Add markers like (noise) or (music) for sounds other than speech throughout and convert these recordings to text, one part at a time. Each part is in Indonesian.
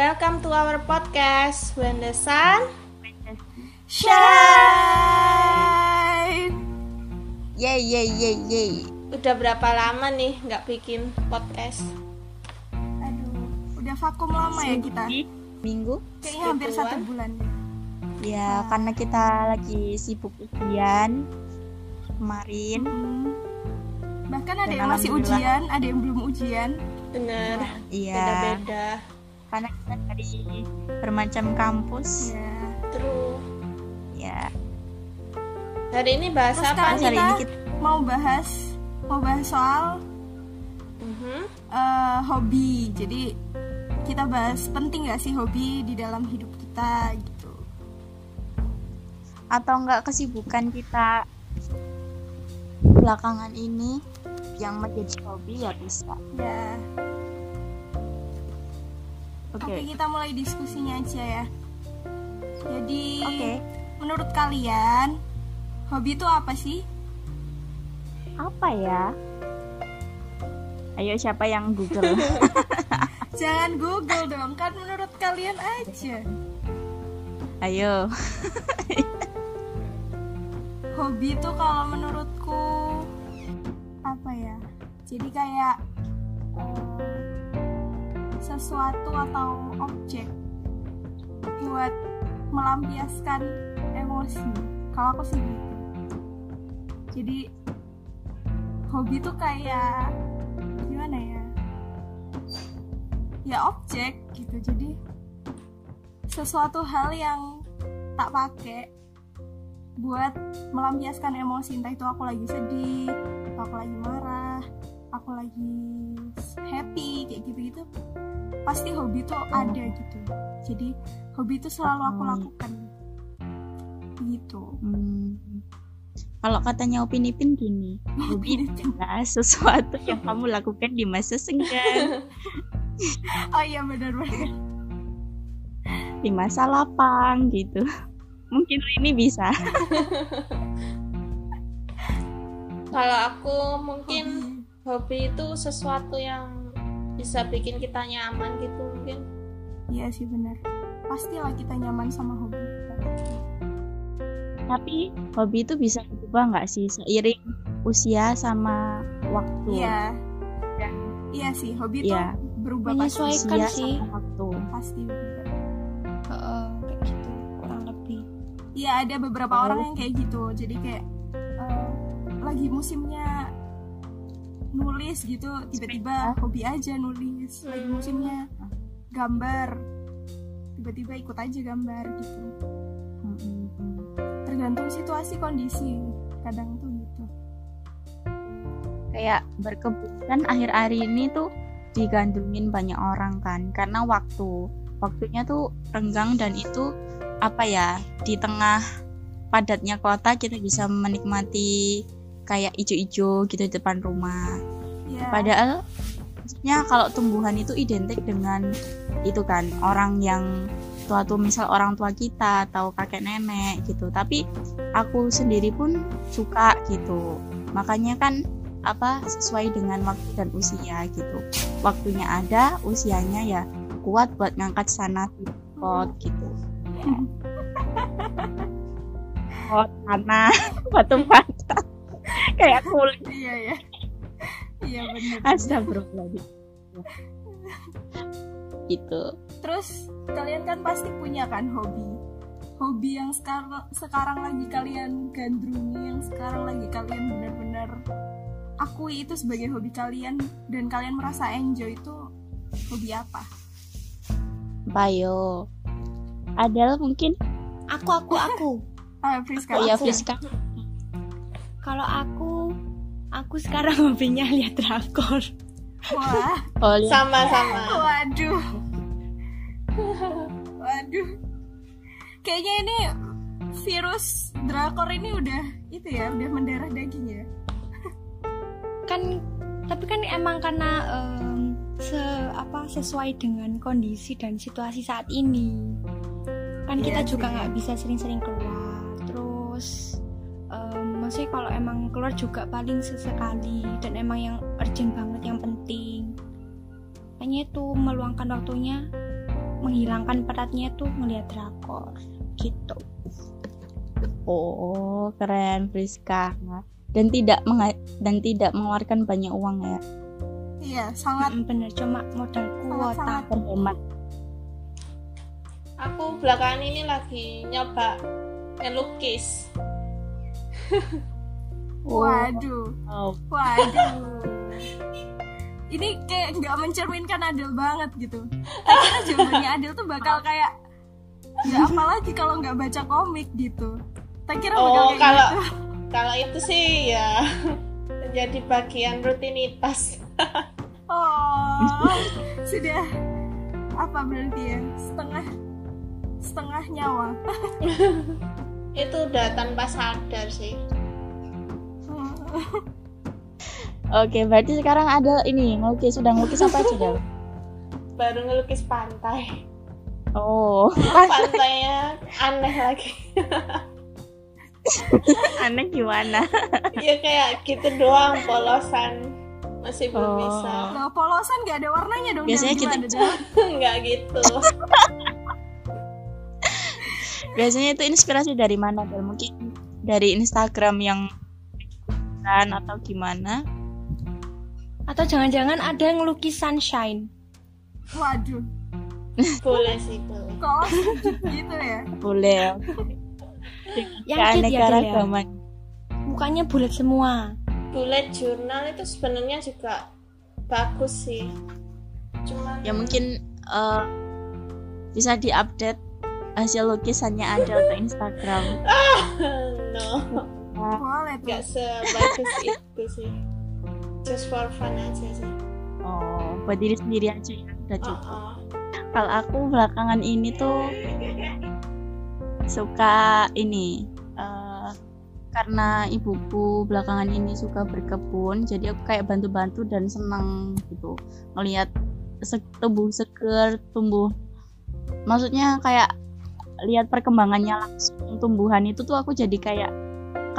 Welcome to our podcast When the Sun Shine. Yeay, yeay, yeay, yeay. Udah berapa lama nih nggak bikin podcast? Aduh, udah vakum lama ya kita. Minggu? Kayaknya hampir satu bulan. Ya, karena kita lagi sibuk ujian kemarin. Hmm. Bahkan ada Dan yang masih ujian, ada yang belum ujian. Bener, Iya, beda-beda. Karena kita dari bermacam kampus. Ya. True. Ya, Hari ini bahas Terus apa hari kita, ini kita- mau bahas mau bahas soal Mhm. eh, hobi. Jadi kita bahas penting gak sih hobi di dalam hidup kita gitu. atau enggak kesibukan kita belakangan ini yang menjadi hobi ya bisa. Ya. Oke. Oke, kita mulai diskusinya aja ya. Jadi, Oke. menurut kalian hobi itu apa sih? Apa ya? Ayo siapa yang Google? (laughs) Jangan Google dong, kan menurut kalian aja. Ayo. Hobi itu kalau menurutku apa ya? Jadi kayak sesuatu atau objek buat melampiaskan emosi. Kalau aku sih gitu. Jadi hobi itu kayak gimana ya? Ya objek gitu. Jadi sesuatu hal yang tak pakai buat melampiaskan emosi entah itu aku lagi sedih atau aku lagi marah aku lagi happy kayak gitu gitu pasti hobi itu ada gitu jadi hobi itu selalu aku Hmm. lakukan gitu Hmm. Kalau katanya Upin Ipin gini, (laughs) hobi adalah sesuatu yang kamu lakukan di masa senggang, (laughs) oh iya benar-benar di masa lapang gitu. Mungkin ini bisa. (laughs) Kalau aku mungkin hobi itu sesuatu yang bisa bikin kita nyaman gitu mungkin. iya sih benar pastilah kita nyaman sama hobi kita. Tapi hobi itu bisa berubah nggak sih seiring usia sama waktu? iya iya sih hobi itu Iya. berubah pasti Menyesuaikan Usia sih. sama waktu. pasti berubah Heeh, kayak gitu kurang lebih. Iya ada beberapa Oh. orang yang kayak gitu jadi kayak eh, lagi musimnya nulis gitu tiba-tiba hobi aja nulis lagi Hmm. musimnya gambar tiba-tiba ikut aja gambar gitu Mm-mm. tergantung situasi kondisi kadang tuh gitu Kayak berkebun kan akhir-akhir ini tuh digandrungin banyak orang kan karena waktu waktunya tuh renggang dan itu apa ya di tengah padatnya kota kita bisa menikmati kayak ijo-ijo gitu di depan rumah. Ya. Padahal maksudnya kalau tumbuhan itu identik dengan itu kan orang yang tua tua misal orang tua kita atau kakek nenek gitu. Tapi aku sendiri pun suka gitu. Makanya kan apa sesuai dengan waktu dan usia gitu. Waktunya ada usianya ya kuat buat ngangkat sana pot gitu. Pot tanah batu bata (laughs) kayak kulit. Iya ya iya benar Astagfirullahaladzim. Gitu. Terus kalian kan pasti punya kan hobi? Hobi yang sekarang sekarang lagi kalian gandrungi yang sekarang lagi kalian benar-benar akui itu sebagai hobi kalian dan kalian merasa enjoy itu hobi apa? Bayo Adel mungkin? Aku aku aku. (laughs) ah Friska oh ya. Friska Kalau aku aku sekarang (laughs) hobinya lihat drakor. wah oh Sama-sama. waduh waduh kayaknya ini virus drakor ini udah itu ya udah mendarah daging ya Kan tapi kan emang karena em, se apa sesuai dengan kondisi dan situasi saat ini. Kan kita Iya juga nggak bisa sering-sering keluar. Terus maksudnya kalau emang keluar juga paling sesekali dan emang yang urgent banget yang penting. Hanya itu meluangkan waktunya menghilangkan penatnya tuh ngeliat drakor gitu Oh, keren Friska. Dan tidak dan tidak mengeluarkan banyak uang ya. iya sangat Mm, bener cuma modal kuota sangat Terhemat. Aku belakangan ini lagi nyoba ngelukis. Waduh. Oh, waduh. (laughs) Ini kayak nggak mencerminkan Adil banget gitu. Kira jawabannya Adil tuh bakal kayak ya apa lagi kalau nggak baca komik gitu. Tak kira bakal Oh, kayak kalau gitu. (laughs) kalau itu sih ya menjadi bagian rutinitas. (laughs) oh sudah. Apa berarti ya? Setengah setengah nyawa Itu udah tanpa sadar sih. (laughs) Oke, berarti sekarang ada ini ngelukis sudah ngelukis apa aja Del? (laughs) Baru ngelukis pantai. Oh, (laughs) Pantainya aneh lagi. aneh gimana? ya kayak gitu doang polosan. Masih belum Oh. bisa. Loh, polosan nggak ada warnanya dong Biasanya Del. gitu. Enggak gitu. Biasanya itu inspirasi dari mana Del? Mungkin dari Instagram yang kan atau gimana? atau jangan-jangan ada yang ngelukis sunshine waduh boleh sih, boleh. kok gitu ya Boleh. yang cute ya ya Keanekaragaman. mukanya bulat semua Bullet journal itu sebenarnya juga bagus sih. Cuman Ya mungkin eh, bisa diupdate hasil lukisannya ada ke Instagram. no, boleh tuh nggak sebagus itu sih. Just for fun aja sih. Oh, buat diri sendiri aja ya udah Oh, cukup. oh. Kalau aku belakangan ini tuh suka ini eh, karena ibuku belakangan ini suka berkebun, jadi aku kayak bantu-bantu dan senang gitu melihat se- tumbuh seger, tumbuh. Maksudnya kayak lihat perkembangannya langsung tumbuhan itu tuh aku jadi kayak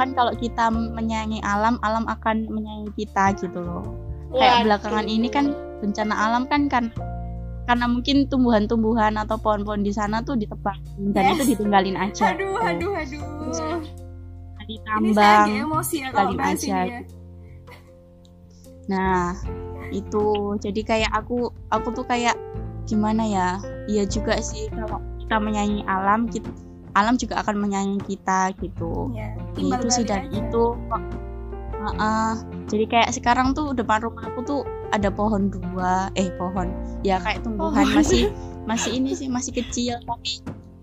kan kalau kita menyayangi alam, alam akan menyayangi kita gitu loh kayak Waduh. belakangan ini kan bencana alam kan kan karena mungkin tumbuhan-tumbuhan atau pohon-pohon di sana tuh ditebang dan Yes. itu ditinggalin aja aduh gitu. aduh aduh ini saya ditambang agak emosi ya kalau tinggalin bahas aja ini ya nah itu jadi kayak aku aku tuh kayak gimana ya iya juga sih kalau kita menyayangi alam kita alam juga akan menyayangi kita gitu ya itu sih dan aja. itu kok Heeh. jadi kayak sekarang tuh depan rumahku tuh ada pohon dua eh pohon ya kayak tumbuhan Pohon. masih masih ini sih masih kecil tapi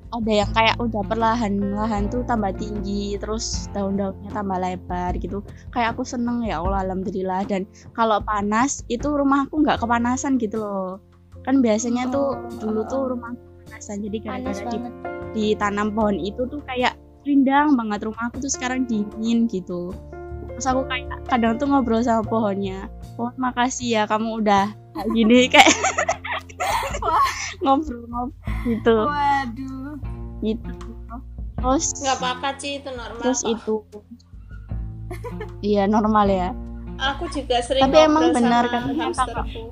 ada yang kayak udah perlahan-lahan tuh tambah tinggi terus daun-daunnya tambah lebar gitu kayak aku seneng ya Allah alhamdulillah dan kalau panas itu rumahku nggak kepanasan gitu loh kan biasanya tuh Oh. dulu tuh rumah kepanasan jadi gara-gara di ditanam pohon itu tuh kayak rindang banget. Rumahku tuh sekarang dingin gitu. Terus aku kayak kadang tuh ngobrol sama pohonnya. Pohon makasih ya kamu udah gini (laughs) kayak ngobrol-ngobrol gitu. Waduh. Gitu. Terus nggak apa-apa sih itu normal. terus kok. itu. Iya normal ya. Aku juga sering Tapi emang benar katanya hamsterku.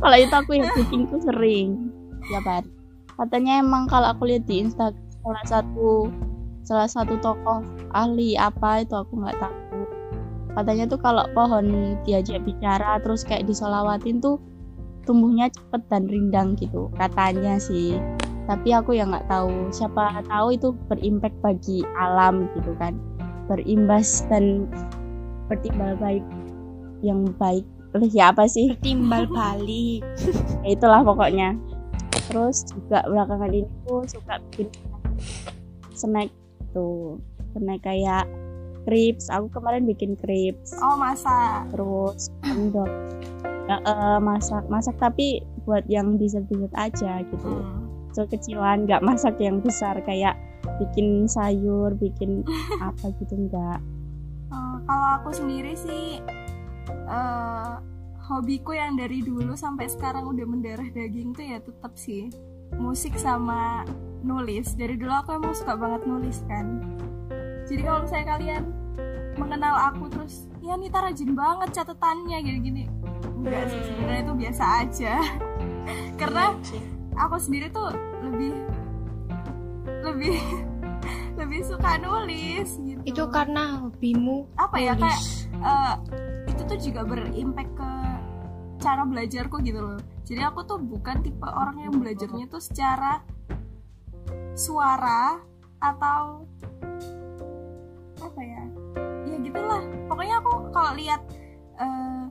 Kalau itu aku ya kucingku sering. Tiap hari. Katanya emang kalau aku lihat di Instagram salah satu salah satu tokoh ahli apa itu aku nggak tahu. Katanya tuh kalau pohon diajak bicara terus kayak disolawatin tuh tumbuhnya cepet dan rindang gitu katanya sih. Tapi aku ya nggak tahu. Siapa tahu itu berimpact bagi alam gitu kan. Berimbas dan bertimbal baik yang baik oleh siapa sih? Timbal balik. (laughs) Ya itulah pokoknya. Terus juga belakangan ini tuh suka bikin snack tuh. Snack kayak crepes aku kemarin bikin crepes oh masa terus endok Ya, eh, masak. Masak tapi buat yang dessert dessert aja gitu. Hmm. kecil-kecilan nggak masak yang besar. Kayak bikin sayur bikin apa gitu enggak Eh, kalau aku sendiri sih eh hobiku yang dari dulu sampai sekarang udah mendarah daging tuh ya tetap sih. Musik sama nulis. Dari dulu aku emang suka banget nulis kan. Jadi kalau misalnya kalian mengenal aku terus ya Nita rajin banget catatannya gini-gini. Enggak sih sebenarnya itu biasa aja. (laughs) Karena Iya aku sendiri tuh lebih lebih (laughs) lebih suka nulis gitu. Itu karena hobimu apa ya kayak nulis. Itu tuh juga berimpact ke cara belajarku gitu loh. Jadi aku tuh bukan tipe orang yang belajarnya tuh secara suara atau apa ya? Ya gitulah. Pokoknya aku kalau lihat eh,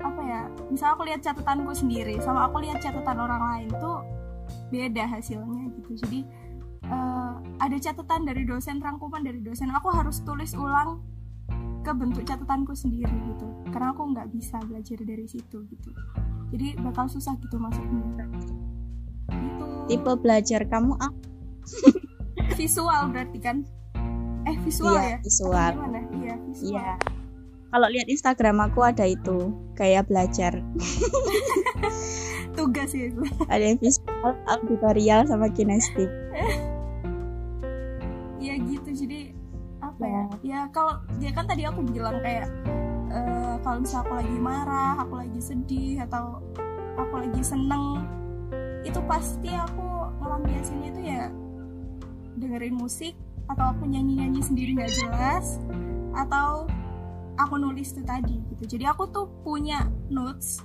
apa ya? Misal aku lihat catatanku sendiri sama aku lihat catatan orang lain tuh beda hasilnya gitu. Jadi eh, ada catatan dari dosen rangkuman dari dosen. Aku harus tulis ulang ke bentuk catatanku sendiri gitu. Karena aku nggak bisa belajar dari situ gitu. Jadi bakal susah gitu masuknya. Gitu. Tipe belajar kamu apa? Visual berarti kan? Eh visual Iya, ya? Visual. Gimana? Iya visual. Iya. Kalau lihat Instagram aku ada itu kayak belajar. (laughs) Tugas ya gue ada yang visual auditorial sama kinestik (laughs) ya? Ya kalau ya kan tadi aku bilang kayak eh, kalau misalnya aku lagi marah aku lagi sedih atau aku lagi seneng itu pasti aku ngelampiasinnya itu ya dengerin musik atau aku nyanyi nyanyi sendiri nggak jelas atau aku nulis itu tadi gitu. Jadi aku tuh punya notes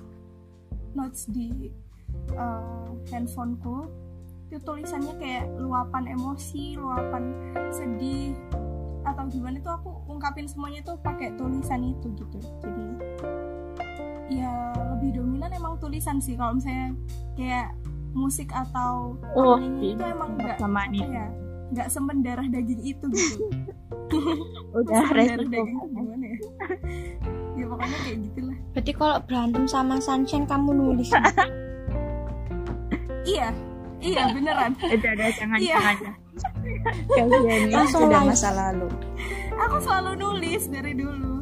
notes di eh, handphoneku itu tulisannya kayak luapan emosi luapan sedih atau gimana tuh aku ungkapin semuanya tuh pakai tulisan itu gitu. Jadi ya lebih dominan emang tulisan sih. Kalau misalnya kayak musik atau Oh, nyanyi itu emang nggak sama nih. ya nggak semendarah daging itu gitu. (laughs) Udah semendarah resiko daging itu gimana ya? (laughs) Ya pokoknya kayak gitulah. Berarti kalau berantem sama Sunshine kamu nulis. iya iya beneran. Udah udah jangan Iya. jangan kalian ini Langsung sudah masa lalu. Aku selalu nulis dari dulu.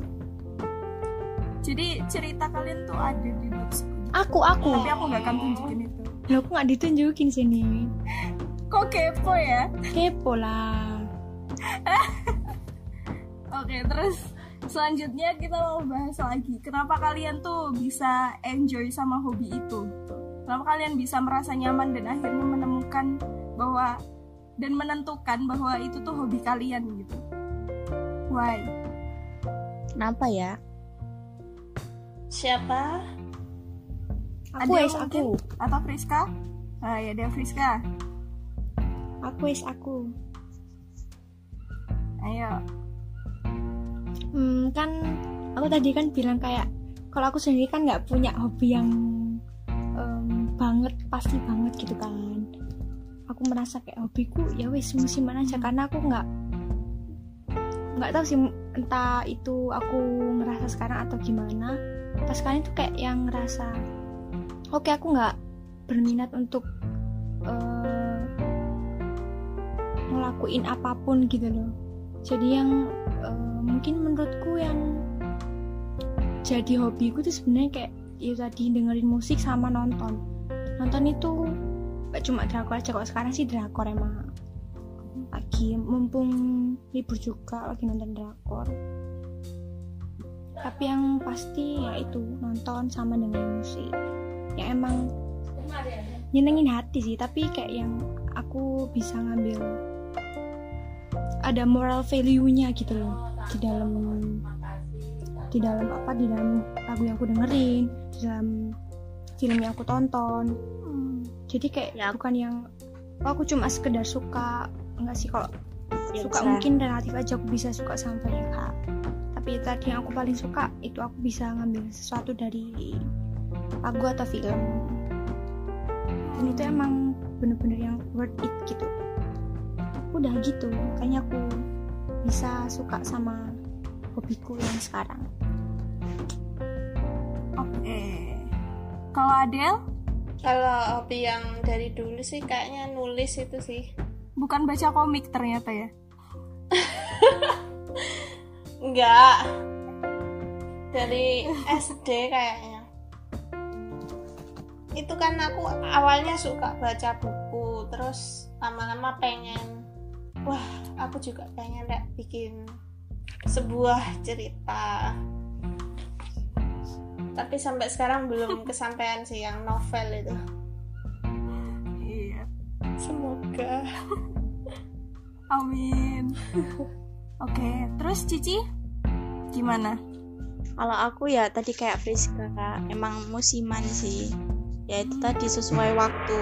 Jadi cerita kalian tuh ada di notes Aku aku. tapi aku nggak akan tunjukin itu. Loh, aku nggak ditunjukin sini. kok kepo ya? Kepo lah. (laughs) oke terus selanjutnya kita mau bahas lagi. Kenapa kalian tuh bisa enjoy sama hobi itu kenapa kalian bisa merasa nyaman dan akhirnya menemukan bahwa dan menentukan bahwa itu tuh hobi kalian gitu? Why? Kenapa ya? Siapa? Aku Ada es aku. atau Friska? Ah ya dia Friska. Aku es aku. ayo. Hmm, kan aku tadi kan bilang kayak kalau aku sendiri kan nggak punya hobi yang banget pasti banget gitu kan. Aku merasa kayak hobiku ya wis musiman aja karena aku nggak nggak tahu sih entah itu aku ngerasa sekarang atau gimana. Pas kalian tuh kayak yang ngerasa oke aku nggak berminat untuk eh, ngelakuin apa pun gitu loh. Jadi yang eh, mungkin menurutku yang jadi hobiku tuh sebenarnya kayak ya tadi dengerin musik sama nonton nonton itu. Gak cuma drakor aja kok sekarang sih drakor emang. Lagi mumpung libur juga lagi nonton drakor. Tapi yang pasti ya itu nonton sama dengerin musik. Yang emang nyenengin hati sih tapi kayak yang aku bisa ngambil ada moral value-nya gitu loh di dalam di dalam apa di dalam lagu yang aku dengerin di dalam film yang aku tonton Hmm. jadi kayak Ya. bukan yang oh, aku cuma sekedar suka enggak sih kalau Ya, suka bisa. mungkin relatif aja aku bisa suka sama banyak hal tapi tadi yang aku paling suka itu aku bisa ngambil sesuatu dari lagu atau film dan itu emang bener-bener yang worth it gitu udah gitu makanya aku bisa suka sama hobiku yang sekarang oke kalau Adele Kalau hobi yang dari dulu sih kayaknya nulis itu sih. bukan baca komik ternyata ya (laughs) Enggak. Dari SD kayaknya. Itu kan aku awalnya suka baca buku, terus lama-lama pengen wah, aku juga pengen deh bikin sebuah cerita. Tapi sampai sekarang belum kesampaian sih yang novel itu iya semoga amin oke terus Cici gimana Kalau aku ya tadi kayak Friska emang musiman sih. Ya itu tadi sesuai waktu.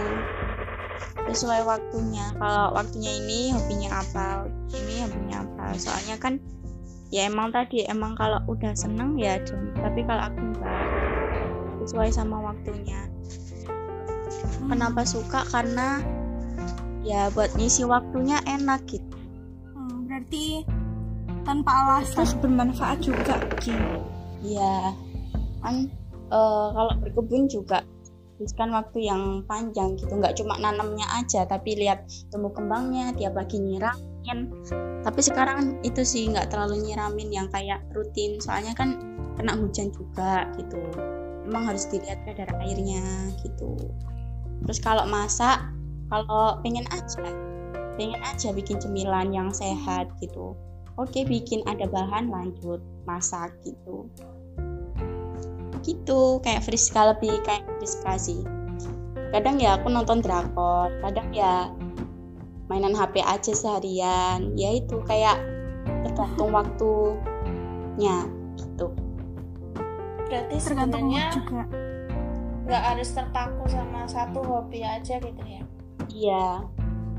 Sesuai waktunya. Kalau waktunya ini hobinya apa, ini hobinya apa. Soalnya kan ya emang tadi emang kalau udah seneng ya jam. Tapi kalau aku enggak sesuai sama waktunya. Kenapa suka? Karena ya buat ngisi waktunya enak gitu. Hmm, berarti tanpa alasan terus bermanfaat juga Ki. Iya, kan eh, kalau berkebun juga kan waktu yang panjang gitu, nggak cuma nanamnya aja, tapi lihat tumbuh kembangnya, tiap pagi Tapi sekarang itu sih nggak terlalu nyiramin yang kayak rutin, soalnya kan kena hujan juga gitu. Emang harus dilihat kadar airnya gitu. Terus kalau masak, kalau pengen aja, pengen aja bikin cemilan yang sehat gitu. Oke, bikin ada bahan lanjut masak gitu gitu kayak Friska lebih kayak Friska sih kadang ya aku nonton drakor kadang ya mainan HP aja seharian. Ya itu kayak tergantung waktunya gitu. Berarti sebenarnya juga. nggak harus terpaku sama satu hobi aja gitu ya? Iya.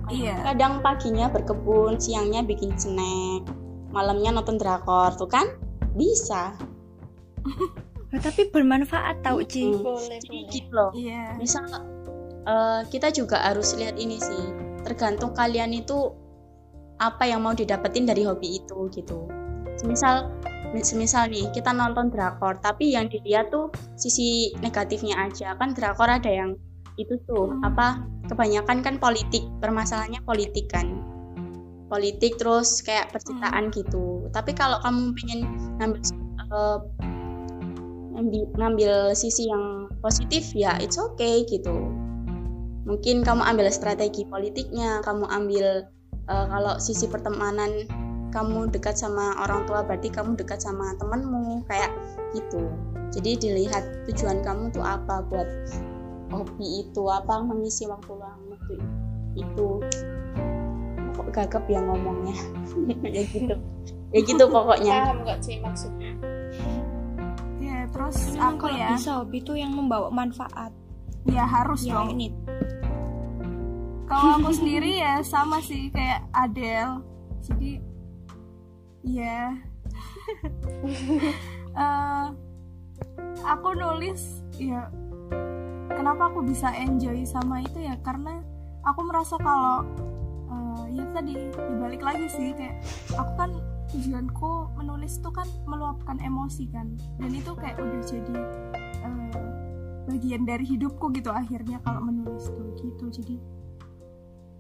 Iya. Kadang paginya berkebun siangnya bikin snack malamnya nonton drakor tuh kan? Bisa. (laughs) Oh, tapi bermanfaat tau Ci. Mm. boleh jadi boleh. gitu loh. Iya. Misal eh, kita juga harus lihat ini sih tergantung kalian itu apa yang mau didapetin dari hobi itu gitu. Misal misal nih kita nonton drakor tapi yang dilihat tuh sisi negatifnya aja. Kan drakor ada yang itu tuh Hmm. apa kebanyakan kan politik permasalahannya politik kan. Politik terus kayak percintaan gitu. Tapi kalau kamu pengen ngambil ngambil, ngambil sisi yang positif ya it's okay gitu mungkin kamu ambil strategi politiknya kamu ambil eh, kalau sisi pertemanan kamu dekat sama orang tua berarti kamu dekat sama temenmu kayak gitu. Jadi dilihat tujuan kamu tuh apa buat hobi itu apa mengisi waktu luang waktu itu. Kok gagap ya ngomongnya. (laughs) Ya gitu. Ya gitu pokoknya. Paham kok sih maksudnya? Iya terus Memang aku kalau ya? bisa hobi itu yang membawa manfaat. ya harus Ya dong. ini. Kalau aku (laughs) sendiri ya sama sih kayak Adele. Jadi ya (laughs) Eh, aku nulis ya kenapa aku bisa enjoy sama itu ya? Karena aku merasa kalau eh, ya tadi dibalik lagi sih kayak aku kan tujuanku menulis itu kan meluapkan emosi kan. Dan itu kayak udah jadi eh, bagian dari hidupku gitu akhirnya kalau menulis tuh gitu. Jadi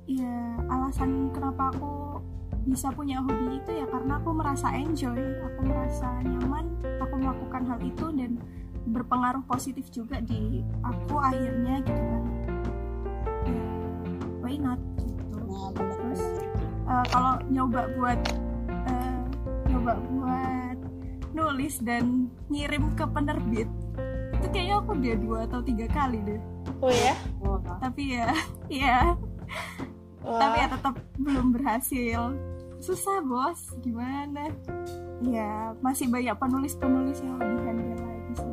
ya alasan kenapa aku bisa punya hobi itu ya karena aku merasa enjoy aku merasa nyaman aku melakukan hal itu dan berpengaruh positif juga di aku akhirnya gitu kan. Ya why not gitu. Nah terus eh, kalau nyoba buat eh, nyoba buat nulis dan ngirim ke penerbit itu kayaknya aku udah dua atau tiga kali deh. Oh ya? Tapi ya (laughs) ya Wah, tapi ya tetap belum berhasil. Susah bos. Gimana? Ya masih banyak penulis-penulis yang lebih handal lagi sih.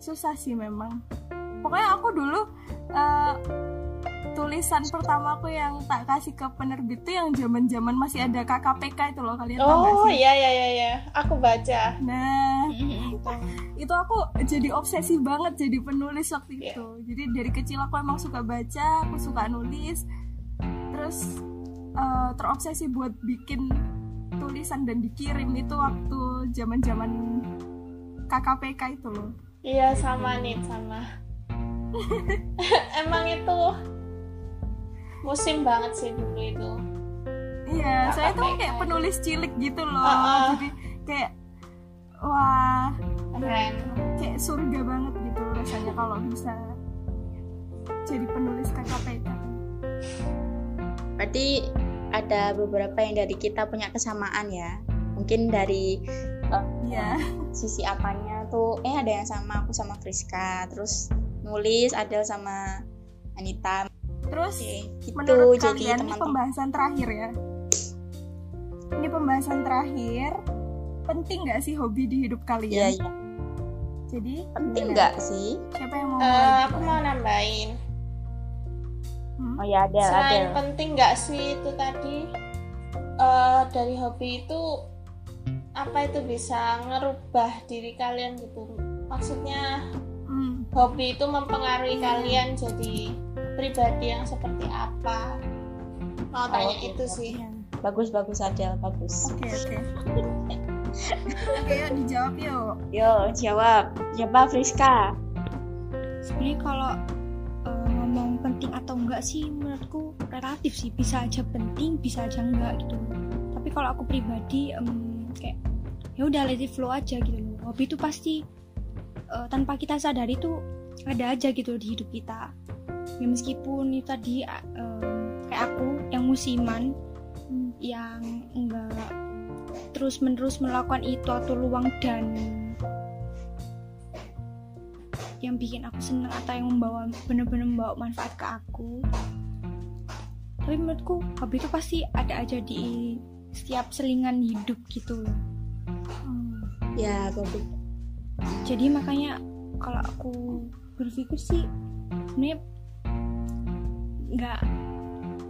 Susah sih memang. Pokoknya aku dulu eh, tulisan pertama aku yang tak kasih ke penerbit tuh yang zaman-zaman masih ada KKPK itu loh. Kalian oh iya iya iya iya. Aku baca. Nah itu aku jadi obsesi banget jadi penulis waktu Iya. itu. Jadi dari kecil aku emang suka baca aku suka nulis terus eh, terobsesi buat bikin tulisan dan dikirim itu waktu zaman zaman KKPK itu loh. Iya sama nih sama. (laughs) Emang itu musim banget sih dulu itu. Iya saya tuh KKPK kayak itu. penulis cilik gitu loh. Uh-uh. jadi kayak wah keren. kayak surga banget gitu rasanya kalau bisa jadi penulis KKPK berarti ada beberapa yang dari kita punya kesamaan ya mungkin dari Iya. sisi apanya tuh eh ada yang sama aku sama Friska terus nulis Adel sama Anita Terus Oke, gitu menurut jadi kalian ini teman-teman pembahasan terakhir ya. Ini pembahasan terakhir. Penting nggak sih hobi di hidup kalian? iya. Jadi penting nggak sih Siapa yang mau Eh, mulai? aku mau nambahin Hmm? oh ya Adel selain Adel penting nggak sih itu tadi eh, dari hobi itu apa itu bisa ngerubah diri kalian gitu maksudnya Hmm. hobi itu mempengaruhi Iya. kalian jadi pribadi yang seperti apa mau tanya Oh, itu sih bagus bagus Adel bagus Oke oke. (laughs) Oke yuk dijawab yuk. yo jawab siapa Friska sebenarnya kalau ngomong penting atau enggak sih menurutku relatif sih. Bisa aja penting bisa aja enggak gitu. Tapi kalau aku pribadi em, kayak ya udah let it flow aja gitu loh. Hobi itu pasti eh, tanpa kita sadari tuh ada aja gitu di hidup kita. Ya meskipun itu tadi em, kayak aku yang musiman Hmm. yang enggak terus menerus melakukan itu atau luang dan yang bikin aku senang atau yang membawa bener-bener membawa manfaat ke aku. Tapi menurutku hobi itu pasti ada aja di setiap selingan hidup gitu. Loh Hmm. ya bagus. Jadi makanya kalau aku berpikir sih sebenarnya nggak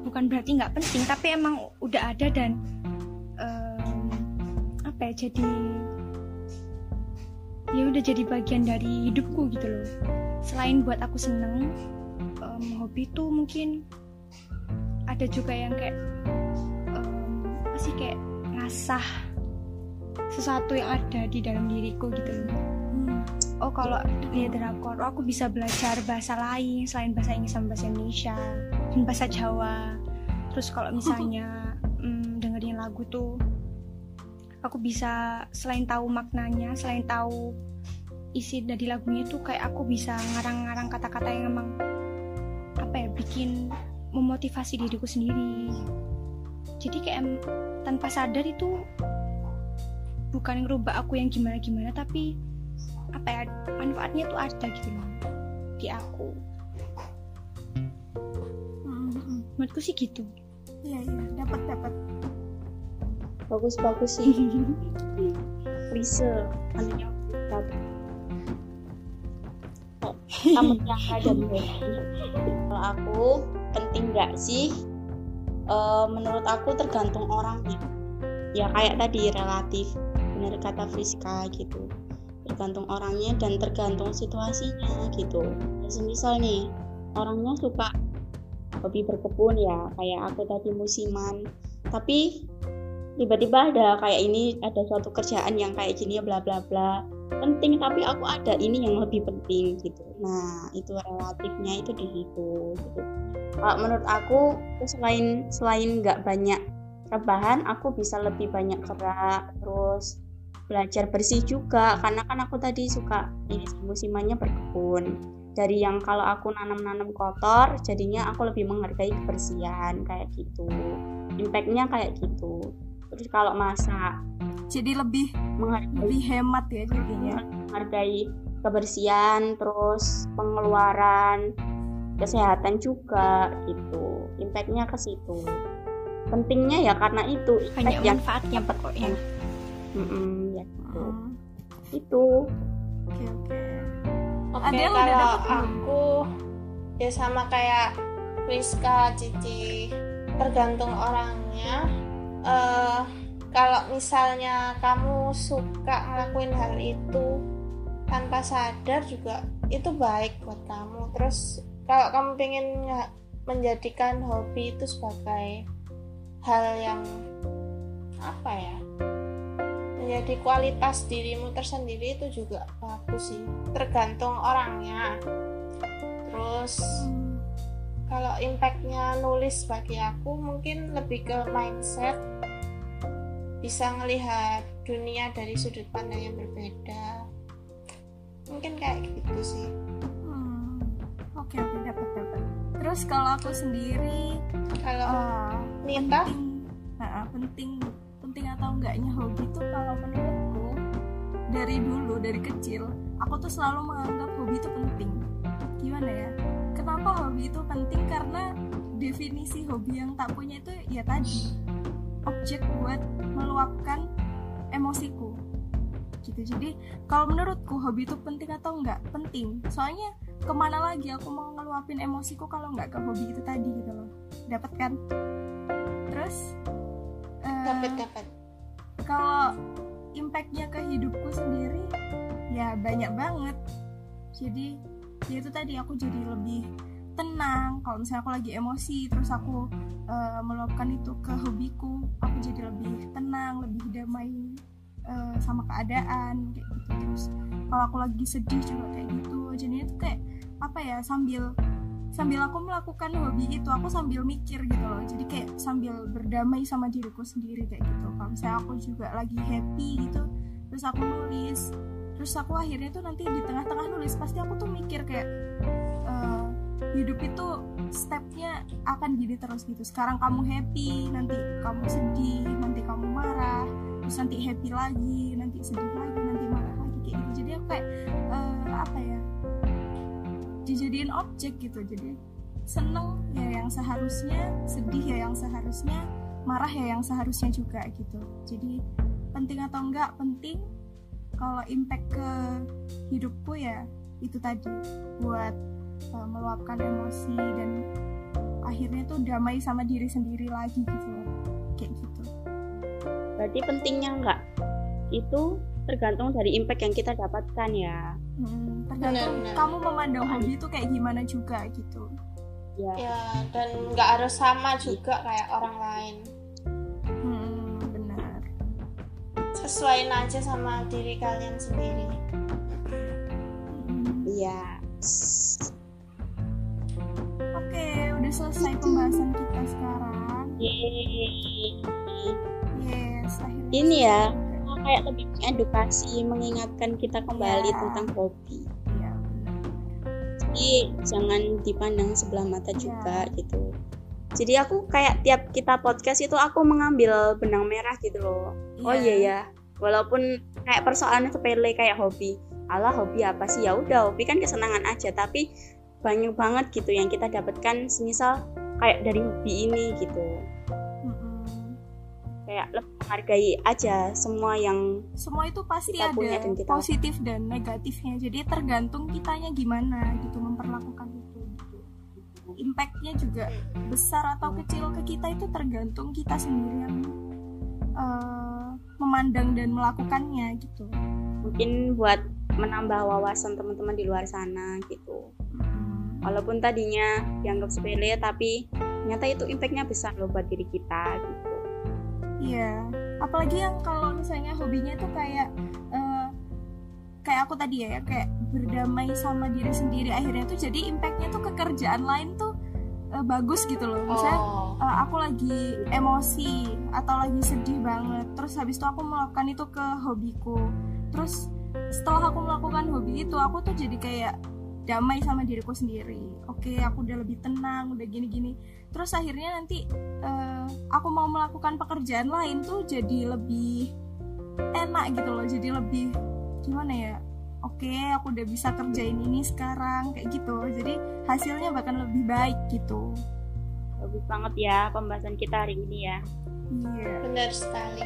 bukan berarti nggak penting tapi emang udah ada dan em, apa ya jadi ya udah jadi bagian dari hidupku gitu loh. Selain buat aku seneng em, hobi tuh mungkin ada juga yang kayak em, apa sih kayak ngasah sesuatu yang ada di dalam diriku gitu loh. Hmm. oh kalau lihat drakor oh, aku bisa belajar bahasa lain selain bahasa Inggris sama bahasa Indonesia dan bahasa Jawa. Terus kalau misalnya (laughs) mm, dengerin lagu tuh aku bisa selain tahu maknanya selain tahu isi dari lagunya tuh kayak aku bisa ngarang-ngarang kata-kata yang emang apa ya bikin memotivasi diriku sendiri jadi kayak tanpa sadar itu bukan ngerubah aku yang gimana-gimana tapi apa ya manfaatnya tuh ada gitu loh di aku Hmm, hmm. menurutku sih gitu Iya iya dapat dapat. Bagus bagus sih (laughs) Lisa anunya Oh, kamu (laughs) yang ada kalau aku penting nggak sih? Eh, menurut aku tergantung orangnya. Ya kayak tadi relatif. Benar kata Friska gitu. Tergantung orangnya dan tergantung situasinya gitu. Ya, semisal nih orangnya suka hobi berkebun ya. Kayak aku tadi musiman. Tapi tiba-tiba ada kayak ini ada suatu kerjaan yang kayak gini ya bla bla bla. Penting tapi aku ada ini yang lebih penting gitu. Nah itu relatifnya itu di situ gitu. Kalau menurut aku selain selain nggak banyak rebahan aku bisa lebih banyak gerak terus belajar bersih juga. Karena kan aku tadi suka ini musimannya berkebun. Dari yang kalau aku nanam-nanam kotor jadinya aku lebih menghargai kebersihan kayak gitu. Impactnya kayak gitu terus kalau masak Jadi lebih menghargai lebih hemat ya jadinya. menghargai kebersihan terus pengeluaran kesehatan juga gitu impactnya ke situ pentingnya ya karena itu banyak yang manfaatnya pokoknya Mm-mm, ya gitu Hmm. itu Oke oke. Oke, kalau aku ya sama kayak Rizka, Cici, tergantung orangnya. Eh, kalau misalnya kamu suka ngelakuin hal itu tanpa sadar juga itu baik buat kamu. Terus kalau kamu pengen nge- menjadikan hobi itu sebagai hal yang apa ya? menjadi kualitas dirimu tersendiri itu juga bagus sih tergantung orangnya terus kalau impactnya nulis bagi aku mungkin lebih ke mindset. Bisa ngelihat dunia dari sudut pandang yang berbeda. Mungkin kayak gitu sih. Hmm. Oke oke dapat dapat. Terus kalau aku sendiri kalau eh, Nita? penting, nah, penting penting atau enggaknya hobi itu kalau menurutku dari dulu dari kecil aku tuh selalu menganggap hobi itu penting. Gimana ya kenapa hobi itu penting? Karena definisi hobi yang tak punya itu ya tadi objek buat meluapkan emosiku. Gitu. Jadi kalau menurutku hobi itu penting atau enggak penting? Soalnya ke mana lagi aku mau ngeluapin emosiku kalau nggak ke hobi itu tadi gitu loh. Dapat kan? Terus eh, dapat dapat kalau impactnya ke hidupku sendiri ya banyak banget. Jadi ya itu tadi aku jadi lebih tenang. Kalau misalnya aku lagi emosi terus aku eh, meluapkan itu ke hobiku aku jadi lebih tenang lebih damai eh, sama keadaan kayak gitu. Terus kalau aku lagi sedih juga kayak gitu. Jadinya itu kayak apa ya sambil sambil aku melakukan hobi itu aku sambil mikir gitu loh. Jadi kayak sambil berdamai sama diriku sendiri kayak gitu. Kalau misalnya aku juga lagi happy gitu terus aku nulis terus aku akhirnya tuh nanti di tengah-tengah nulis pasti aku tuh mikir kayak eh, hidup itu stepnya akan gini terus gitu. Sekarang kamu happy nanti kamu sedih nanti kamu marah terus nanti happy lagi nanti sedih lagi nanti marah lagi kayak gitu. Jadi aku kayak eh, apa ya dijadiin objek gitu. Jadi seneng ya yang seharusnya sedih ya yang seharusnya marah ya yang seharusnya juga gitu. Jadi penting atau enggak penting kalau impact ke hidupku ya itu tadi buat uh, meluapkan emosi dan akhirnya tuh damai sama diri sendiri lagi gitu loh. kayak gitu. Berarti pentingnya enggak itu tergantung dari impact yang kita dapatkan ya. Hmm, tergantung Benar, benar. kamu memandang hobi itu kayak gimana juga gitu. Ya. Ya dan nggak harus sama juga kayak orang lain sesuaiin aja sama diri kalian sendiri Hmm. iya Oke, udah selesai pembahasan kita sekarang. Yeay. Yes, akhirnya. Ini ya, kayak lebih edukasi mengingatkan kita kembali Iya. tentang hobi Iya, jadi jangan dipandang sebelah mata Iya. juga gitu jadi aku kayak tiap kita podcast itu aku mengambil benang merah gitu loh. Oh iya. ya walaupun kayak persoalan sepele kayak hobi. Allah hobi apa sih? Ya udah hobi kan kesenangan aja tapi banyak banget gitu yang kita dapatkan semisal kayak dari hobi ini gitu. Kayak lebih menghargai aja semua yang Semua itu pasti Kita ada punya dan kita- positif dan negatifnya. Jadi tergantung kitanya gimana gitu memperlakukan itu. Impactnya juga besar atau kecil ke kita itu tergantung kita sendiri yang eh, memandang dan melakukannya gitu. mungkin buat menambah wawasan teman-teman di luar sana gitu Mm-mm. walaupun tadinya dianggap sepele tapi ternyata itu impactnya besar loh buat diri kita gitu Iya, apalagi yang kalau misalnya hobinya tuh kayak eh, kayak aku tadi ya, kayak berdamai sama diri sendiri. Akhirnya tuh jadi impactnya tuh ke kerjaan lain tuh eh, bagus gitu loh. Misalnya oh eh, aku lagi emosi atau lagi sedih banget, terus habis itu aku melakukan itu ke hobiku. Terus setelah aku melakukan hobi itu, aku tuh jadi kayak damai sama diriku sendiri. Oke, aku udah lebih tenang, udah gini-gini. Terus akhirnya nanti eh, aku mau melakukan pekerjaan lain tuh jadi lebih enak gitu loh. Jadi lebih gimana ya? Oke, aku udah bisa kerjain ini sekarang kayak gitu. Jadi hasilnya bahkan lebih baik gitu. bagus banget ya pembahasan kita hari ini ya Iya. benar sekali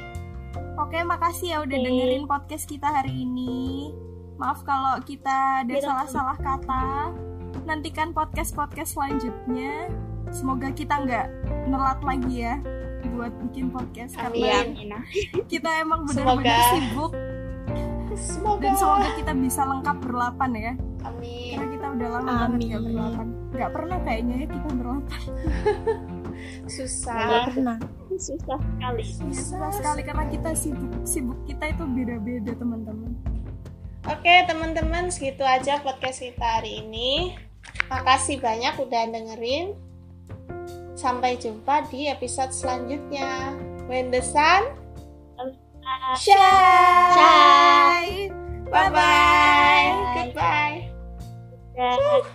Oke, makasih ya udah Oke. dengerin podcast kita hari ini. Maaf kalau kita ada Kita- salah-salah kata. Nantikan podcast-podcast selanjutnya. Semoga kita nggak nelat lagi ya buat bikin podcast Amin. karena iya kita emang benar-benar Semoga. sibuk semoga dan semoga kita bisa lengkap berlapan ya. amin Karena kita udah lama banget nggak Amin. berlapan. Nggak pernah kayaknya ya kita berlapan. (laughs) susah Nggak pernah susah sekali Ya, susah sekali karena kita sibuk sibuk kita itu beda-beda teman-teman. Oke teman-teman segitu aja podcast kita hari ini Makasih banyak udah dengerin Sampai jumpa di episode selanjutnya When the sun shine Bye. Bye-bye. Goodbye